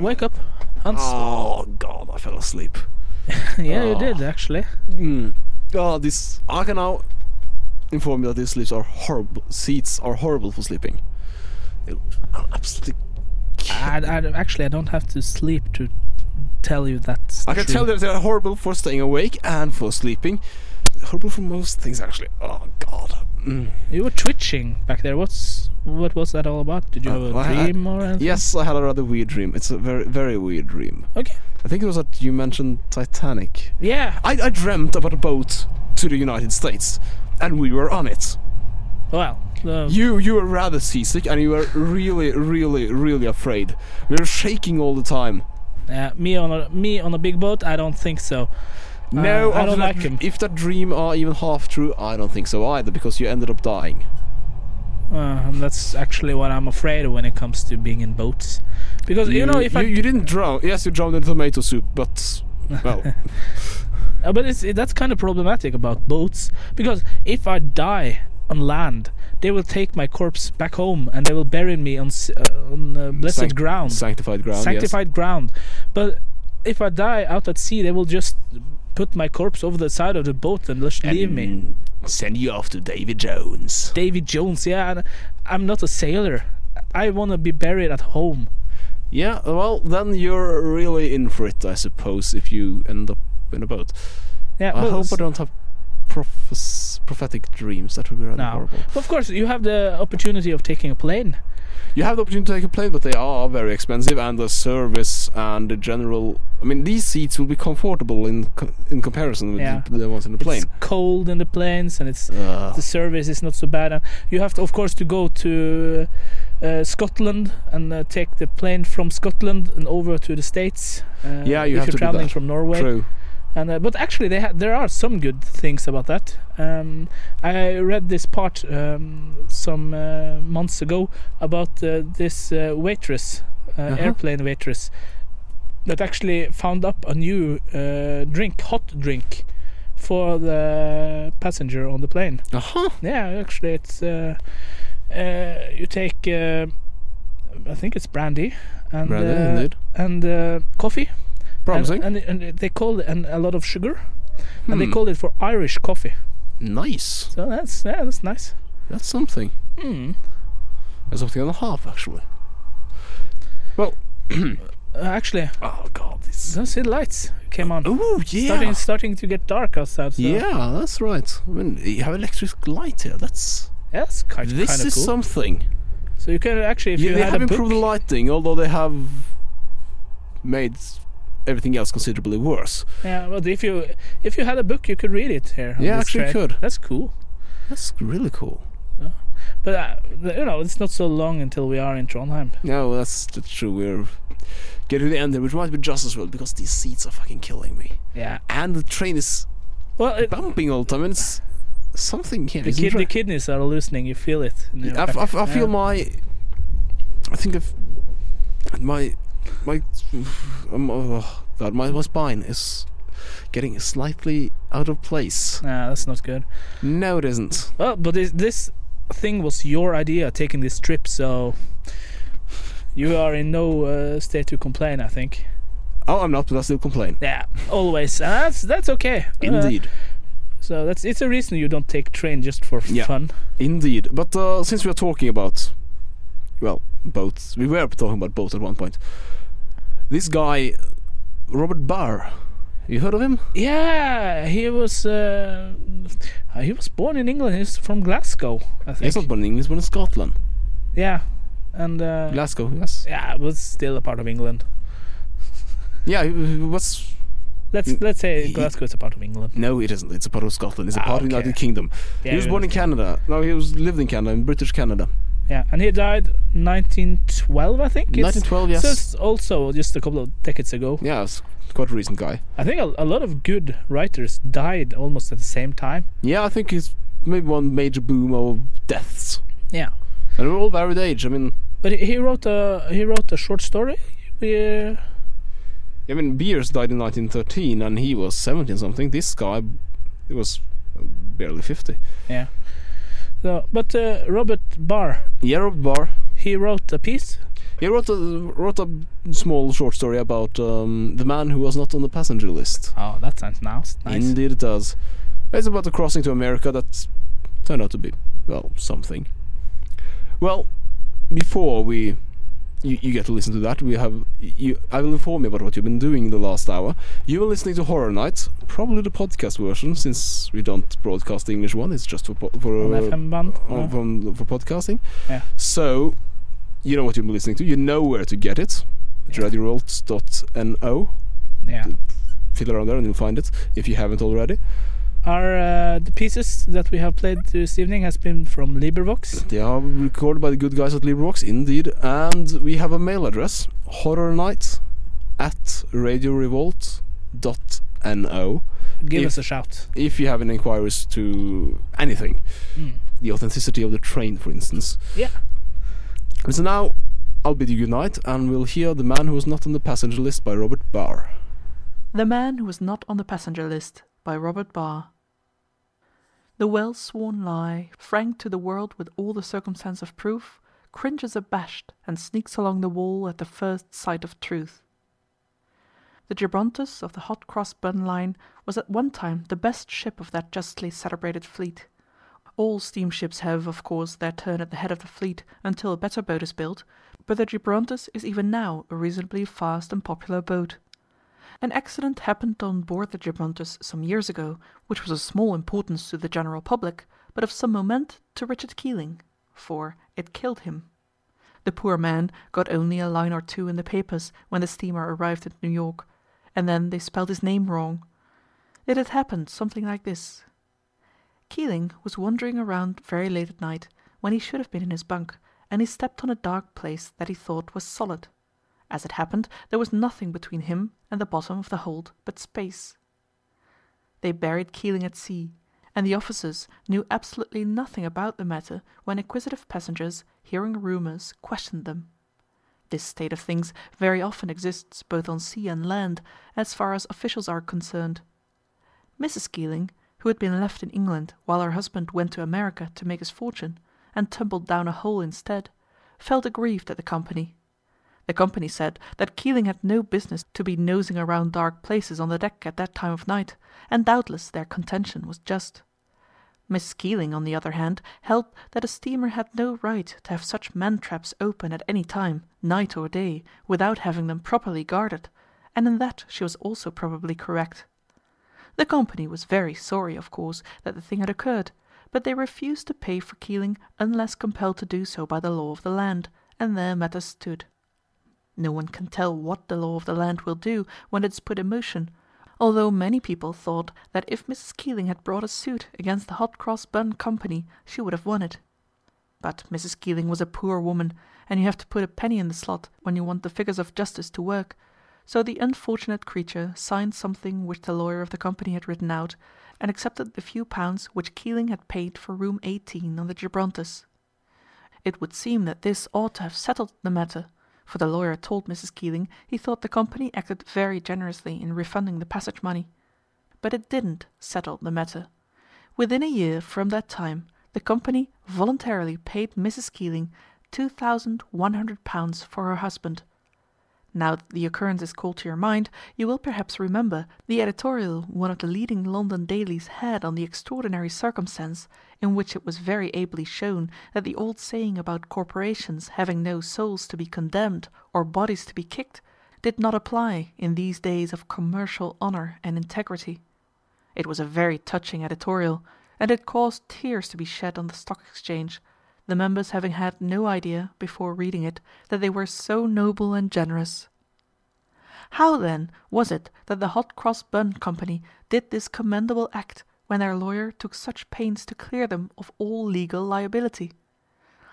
Wake up, Hans. Oh God, I fell asleep. yeah, you oh. did actually. Mm. Oh, this. I can now inform you that these sleeps are horrible. Seats are horrible for sleeping. I'm absolutely. I, I, actually, I don't have to sleep to tell you that. I can tell that they're horrible for staying awake and for sleeping. Horrible for most things, actually. Oh God. Mm. You were twitching back there. What's What was that all about? Did you Uh, have a well, I- dream or anything? Yes, I had a rather weird dream. It's a very, very weird dream. Okay. I think it was that you mentioned Titanic. Yeah. I, I dreamt about a boat to the United States, and we were on it. Well. You you were rather seasick, and you were really, really, really afraid. We were shaking all the time. uh, me on a me on a big boat? I don't think so. No, Uh, I don't like him. If that dream are even half true, I don't think so either, because you ended up dying. Uh, and that's actually what I'm afraid of when it comes to being in boats, because you, know if you, I you didn't drown. Yes, you drowned in tomato soup, but well, Uh, but it's it, that's kind of problematic about boats because if I die on land, they will take my corpse back home and they will bury me on uh, on uh, blessed sanct- ground, sanctified ground. sanctified ground. But if I die out at sea, they will just put my corpse over the side of the boat and just leave me. Send you off to David Jones. Davy Jones, yeah, I'm not a sailor. I want to be buried at home. Yeah, well, then you're really in for it, I suppose, if you end up in a boat. Yeah, I hope I don't have prophes- prophetic dreams. That would be rather No. horrible. Of course, you have the opportunity of taking a plane. You have the opportunity to take a plane, but they are very expensive, and the service and the general. I mean, these seats will be comfortable in in comparison with Yeah. the, the ones in the plane. It's cold in the planes, and it's Uh, the service is not so bad. And you have to, of course, to go to uh, Scotland and uh, take the plane from Scotland and over to the States. Uh, Yeah, you if have you're to traveling from Norway. true. And uh, but actually, they ha- there are some good things about that. Um, I read this part um, some uh, months ago about uh, this uh, waitress, uh, Uh-huh. airplane waitress, that actually found up a new uh, drink, hot drink, for the passenger on the plane. Uh huh. Yeah, actually, it's uh, uh, you take uh, I think it's brandy and Brandy, and uh, coffee. Promising. And, and, and they call it and a lot of sugar, and they Hmm. call it for Irish coffee. nice. So that's yeah, that's nice. That's something. Hmm. That's something and a half, actually. Uh, actually, Oh God, this. The lights came on. Oh yeah. Starting starting to get dark outside. So Yeah, that's right. I mean, you have electric light here. That's yeah, that's kind this kind of is cool. something. so you can actually, if Yeah, you they had have improved the lighting, although they have made everything else considerably worse. yeah, but if you if you had a book, you could read it here. Yeah, actually could. That's cool. That's really cool. But uh, you know, it's not so long until we are in Trondheim. No, that's, that's true. We're getting to the end there, which might be just as well because these seats are fucking killing me, Yeah. and the train is Well, it, bumping all the time. And it's something here. the, kid, the kidneys are loosening. You feel it. in your I, f- I f- I feel Yeah. my. I think I've my my um, oh god my, my spine is getting slightly out of place. Nah, that's not good. No, it isn't. Well, but this, this thing was your idea taking this trip, so you are in no uh, state to complain. I think. Oh, I'm not, but I still complain. Yeah, always. And that's that's okay. Uh, Indeed, so that's it's a reason you don't take train just for Yeah. fun. indeed. But uh, since we are talking about, well, boats, we were talking about boats at one point. This guy, Robert Barr, you heard of him? Yeah, he was uh, he was born in England. He's from Glasgow, I think. He's not born in England, he's born in Scotland. Yeah, and uh, Glasgow, yes. yeah, but still a part of England. Yeah, was Let's let's say Glasgow is a part of England. No, it isn't. It's a part of Scotland. It's a Ah, part of the. United Kingdom. Yeah, he was born in. Canada. No, he was lived in Canada, in British Canada. Yeah, and he died 1912, I think. It's- 1912, yes. So it's also just a couple of decades ago. Yeah, it's quite a recent guy. I think a, a lot of good writers died almost at the same time. Yeah, I think he's maybe one major boom of deaths, Yeah, and we're all varied age. I mean, but he, he wrote a he wrote a short story. Yeah. Uh, I mean, Bierce died in 1913, and he was 17 something. This guy, he was barely 50. yeah. So, but uh, Robert Barr, Yeah, Robert Barr. he wrote a piece. He wrote a wrote a small short story about um, the man who was not on the passenger list. Oh, that sounds nice. Nice. Indeed, it does. It's about the crossing to America that turned out to be, well, something. Well, before we you, you get to listen to that. We have you. I will inform you about what you've been doing in the last hour. You were listening to Horror Night, probably the podcast version, since we don't broadcast the English one. It's just for for On uh, FM band. on- Uh, from, for podcasting. Yeah. So you know what you've been listening to. You know where to get it. Yeah. yeah. Fill around there and you'll find it if you haven't already. Our uh, the pieces that we have played this evening has been from LibriVox. They are recorded by the good guys at LibriVox, indeed. And we have a mail address horror night at radiorevolt.no. Give If- us a shout. If you have any inquiries to anything, Mm. the authenticity of the train, for instance. Yeah. And so now I'll bid you good night, and we'll hear The Man Who Was Not on the Passenger List by Robert Barr. The Man Who Was Not on the Passenger List by Robert Barr. The well sworn lie, frank to the world with all the circumstance of proof, cringes abashed and sneaks along the wall at the first sight of truth. The Gibrontus of the Hot Cross Bun Line was at one time the best ship of that justly celebrated fleet. All steamships have, of course, their turn at the head of the fleet until a better boat is built, but the Gibrontus is even now a reasonably fast and popular boat. An accident happened on board the Gibrontus some years ago, which was of small importance to the general public, but of some moment to Richard Keeling, for it killed him. The poor man got only a line or two in the papers when the steamer arrived at New York, and then they spelled his name wrong. It had happened something like this. Keeling was wandering around very late at night, when he should have been in his bunk, and he stepped on a dark place that he thought was solid. As it happened, there was nothing between him and the bottom of the hold but space. They buried Keeling at sea, and the officers knew absolutely nothing about the matter when inquisitive passengers, hearing rumours, questioned them. This state of things very often exists both on sea and land, as far as officials are concerned. Mrs. Keeling, who had been left in England while her husband went to America to make his fortune, and tumbled down a hole instead, felt aggrieved at the company. The company said that Keeling had no business to be nosing around dark places on the deck at that time of night, and doubtless their contention was just. Miss Keeling, on the other hand, held that a steamer had no right to have such man-traps open at any time, night or day, without having them properly guarded, and in that she was also probably correct. The company was very sorry, of course, that the thing had occurred, but they refused to pay for Keeling unless compelled to do so by the law of the land, and there matters stood. No one can tell what the law of the land will do when it is put in motion, although many people thought that if Mrs. Keeling had brought a suit against the Hot Cross Bun Company she would have won it. But Mrs. Keeling was a poor woman, and you have to put a penny in the slot when you want the figures of justice to work, so the unfortunate creature signed something which the lawyer of the company had written out, and accepted the few pounds which Keeling had paid for room 18 on the Gibrontus. It would seem that this ought to have settled the matter, for the lawyer told Mrs. Keeling he thought the company acted very generously in refunding the passage money. But it didn't settle the matter. Within a year from that time, the company voluntarily paid Mrs. Keeling two thousand one hundred pounds for her husband. Now that the occurrence is called to your mind, you will perhaps remember the editorial one of the leading London dailies had on the extraordinary circumstance, in which it was very ably shown that the old saying about corporations having no souls to be condemned or bodies to be kicked did not apply in these days of commercial honour and integrity. It was a very touching editorial, and it caused tears to be shed on the Stock Exchange, the members having had no idea, before reading it, that they were so noble and generous. How, then, was it that the Hot Cross Bun Company did this commendable act when their lawyer took such pains to clear them of all legal liability?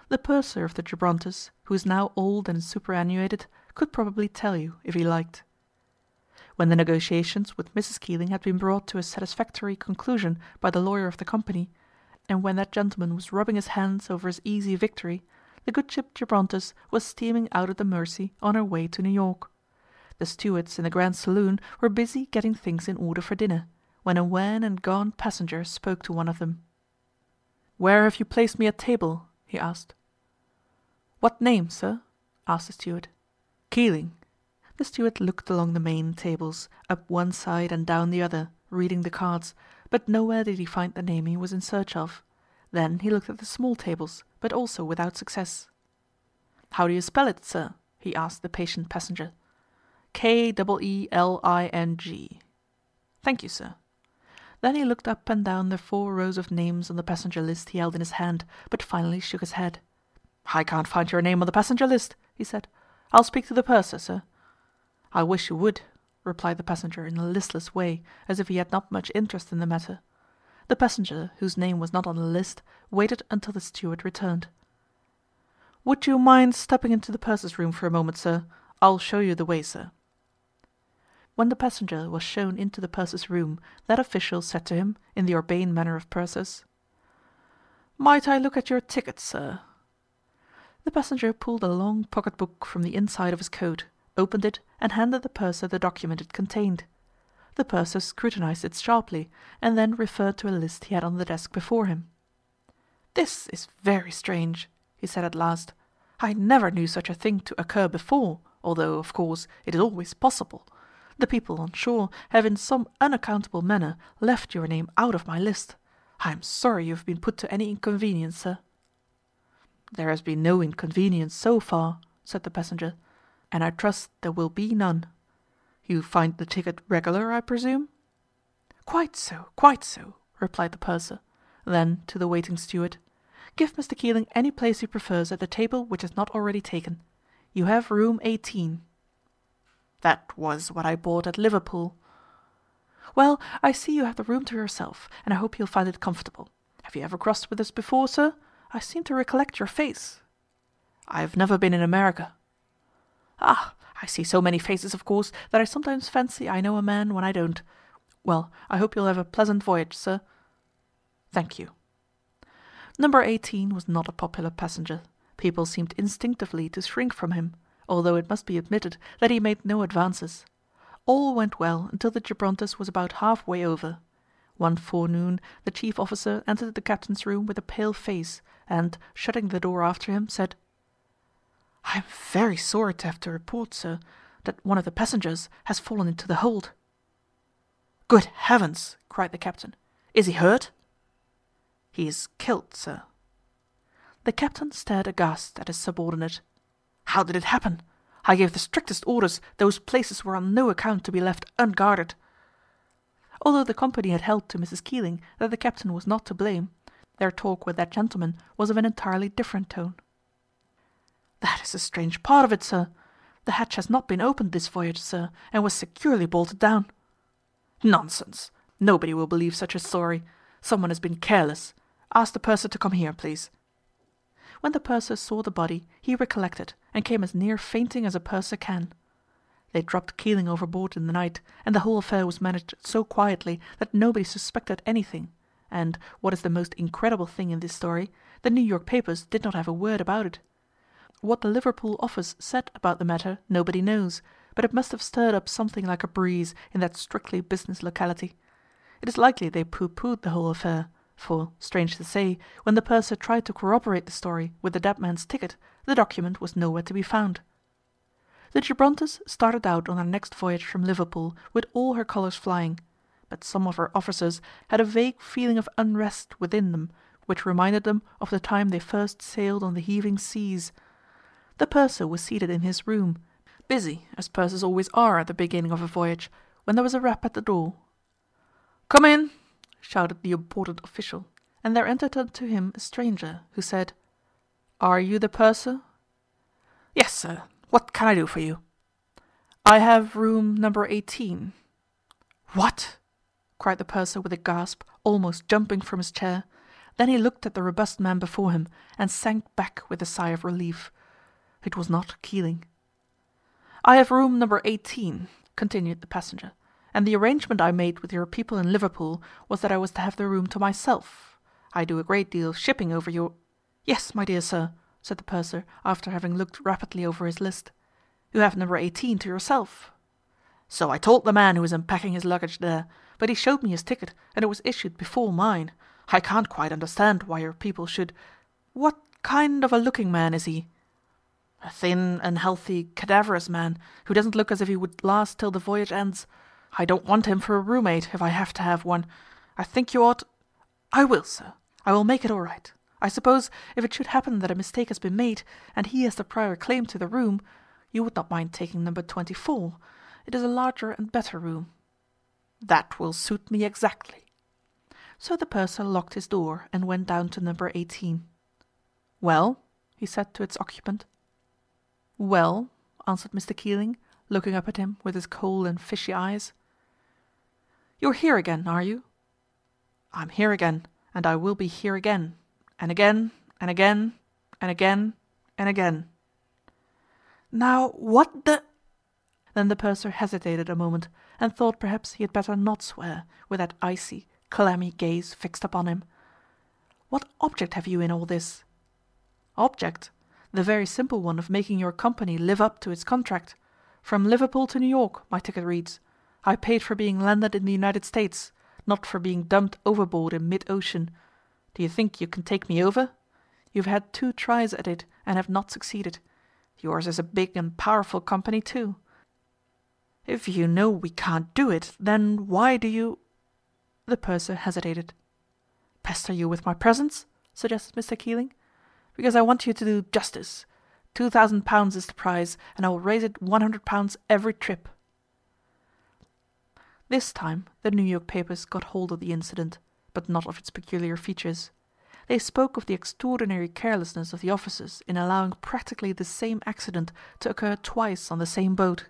The purser of the Gibrontus, who is now old and superannuated, could probably tell you if he liked. When the negotiations with Mrs. Keeling had been brought to a satisfactory conclusion by the lawyer of the company, and when that gentleman was rubbing his hands over his easy victory, the good ship Gibrontus was steaming out of the Mersey on her way to New York. The stewards in the grand saloon were busy getting things in order for dinner, when a wan and gaunt passenger spoke to one of them. "Where have you placed me at table?" he asked. "What name, sir?" asked the steward. "Keeling." The steward looked along the main tables, up one side and down the other, reading the cards, but nowhere did he find the name he was in search of. Then he looked at the small tables, but also without success. "How do you spell it, sir?" he asked the patient passenger. K double E L I N G. Thank you, sir. Then he looked up and down the four rows of names on the passenger list he held in his hand, but finally shook his head. I can't find your name on the passenger list, he said. I'll speak to the purser, sir. I wish you would, replied the passenger in a listless way, as if he had not much interest in the matter. The passenger, whose name was not on the list, waited until the steward returned. Would you mind stepping into the purser's room for a moment, sir? I'll show you the way, sir. When the passenger was shown into the purser's room, that official said to him, in the urbane manner of pursers, Might I look at your ticket, sir? The passenger pulled a long pocket book from the inside of his coat, opened it, and handed the purser the document it contained. The purser scrutinized it sharply, and then referred to a list he had on the desk before him. This is very strange, he said at last. I never knew such a thing to occur before, although, of course, it is always possible. The people on shore have in some unaccountable manner left your name out of my list. I am sorry you have been put to any inconvenience, sir. There has been no inconvenience so far, said the passenger, and I trust there will be none. You find the ticket regular, I presume? Quite so, quite so, replied the purser. Then, to the waiting steward, Give Mr. Keeling any place he prefers at the table which is not already taken. You have room 18. That was what I bought at Liverpool. Well, I see you have the room to yourself, and I hope you'll find it comfortable. Have you ever crossed with us before, sir? I seem to recollect your face. I have never been in America. Ah, I see so many faces, of course, that I sometimes fancy I know a man when I don't. Well, I hope you'll have a pleasant voyage, sir. Thank you. Number 18 was not a popular passenger. People seemed instinctively to shrink from him, although it must be admitted that he made no advances. All went well until the Gibrontus was about half-way over. One forenoon the chief officer entered the captain's room with a pale face, and, shutting the door after him, said, I am very sorry to have to report, sir, that one of the passengers has fallen into the hold. Good heavens! cried the captain. Is he hurt? He is killed, sir. The captain stared aghast at his subordinate. How did it happen? I gave the strictest orders those places were on no account to be left unguarded. Although the company had held to Mrs. Keeling that the captain was not to blame, their talk with that gentleman was of an entirely different tone. That is a strange part of it, sir. The hatch has not been opened this voyage, sir, and was securely bolted down. Nonsense! Nobody will believe such a story. Someone has been careless. Ask the purser to come here, please. When the purser saw the body, he recollected, and came as near fainting as a purser can. They dropped Keeling overboard in the night, and the whole affair was managed so quietly that nobody suspected anything, and, what is the most incredible thing in this story, the New York papers did not have a word about it. What the Liverpool office said about the matter nobody knows, but it must have stirred up something like a breeze in that strictly business locality. It is likely they pooh-poohed the whole affair, for, strange to say, when the purser tried to corroborate the story with the dead man's ticket, the document was nowhere to be found. The Gibrontus started out on her next voyage from Liverpool with all her colours flying, but some of her officers had a vague feeling of unrest within them which reminded them of the time they first sailed on the heaving seas. The purser was seated in his room, busy, as pursers always are at the beginning of a voyage, when there was a rap at the door. Come in, shouted the important official, and there entered unto him a stranger, who said, Are you the purser? Yes, sir. What can I do for you? I have room number eighteen. What? cried the purser with a gasp, almost jumping from his chair. Then he looked at the robust man before him, and sank back with a sigh of relief. It was not Keeling. I have room number eighteen, continued the passenger, and the arrangement I made with your people in Liverpool was that I was to have the room to myself. I do a great deal of shipping over your... Yes, my dear sir, said the purser, after having looked rapidly over his list. You have number eighteen to yourself. So I told the man who was unpacking his luggage there, but he showed me his ticket, and it was issued before mine. I can't quite understand why your people should... What kind of a looking man is he? A thin, unhealthy, cadaverous man, who doesn't look as if he would last till the voyage ends. I don't want him for a roommate, if I have to have one. I think you ought... I will, sir. I will make it all right. I suppose, if it should happen that a mistake has been made, and he has the prior claim to the room, You would not mind taking number 24. It is a larger and better room. That will suit me exactly. So the purser locked his door and went down to number 18. Well? he said to its occupant. Well, answered Mr. Keeling, looking up at him with his cold and fishy eyes. You're here again, are you? I'm here again, and I will be here again, and again, and again, and again, and again. Now, what the... Then the purser hesitated a moment, and thought perhaps he had better not swear, with that icy, clammy gaze fixed upon him. What object have you in all this? Object? The very simple one of making your company live up to its contract. From Liverpool to New York, my ticket reads. I paid for being landed in the United States, not for being dumped overboard in mid-ocean. Do you think you can take me over? You've had two tries at it and have not succeeded. Yours is a big and powerful company too. If you know we can't do it, then why do you... The purser hesitated. Pester you with my presence? suggested Mr. Keeling. Because I want you to do justice. Two thousand pounds is the prize, and I will raise it one hundred pounds every trip. This time the New York papers got hold of the incident, but not of its peculiar features. They spoke of the extraordinary carelessness of the officers in allowing practically the same accident to occur twice on the same boat.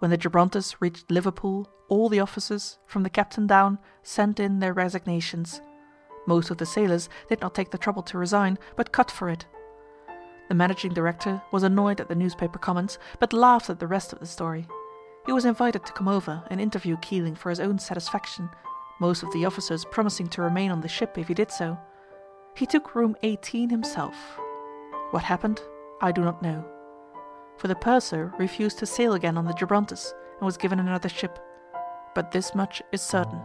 When the Gibrontus reached Liverpool, all the officers, from the captain down, sent in their resignations. Most of the sailors did not take the trouble to resign, but cut for it. The managing director was annoyed at the newspaper comments, but laughed at the rest of the story. He was invited to come over and interview Keeling for his own satisfaction, most of the officers promising to remain on the ship if he did so. He took room 18 himself. What happened, I do not know. For the purser refused to sail again on the Gibrontus and was given another ship. But this much is certain.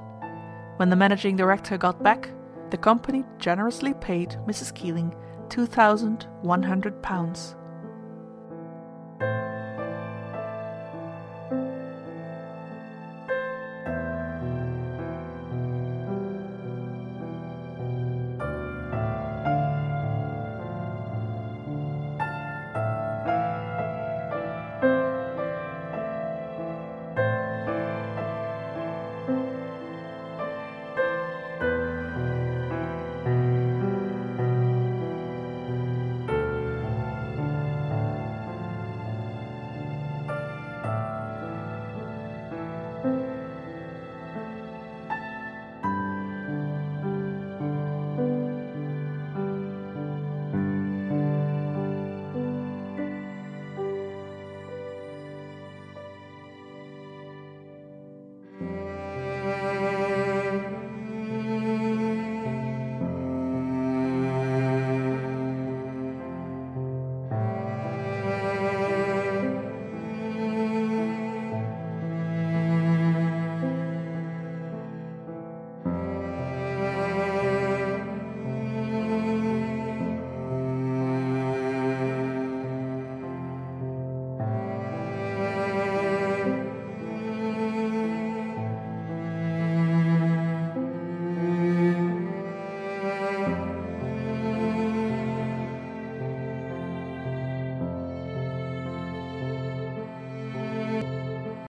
When the managing director got back, the company generously paid Mrs. Keeling two thousand one hundred pounds.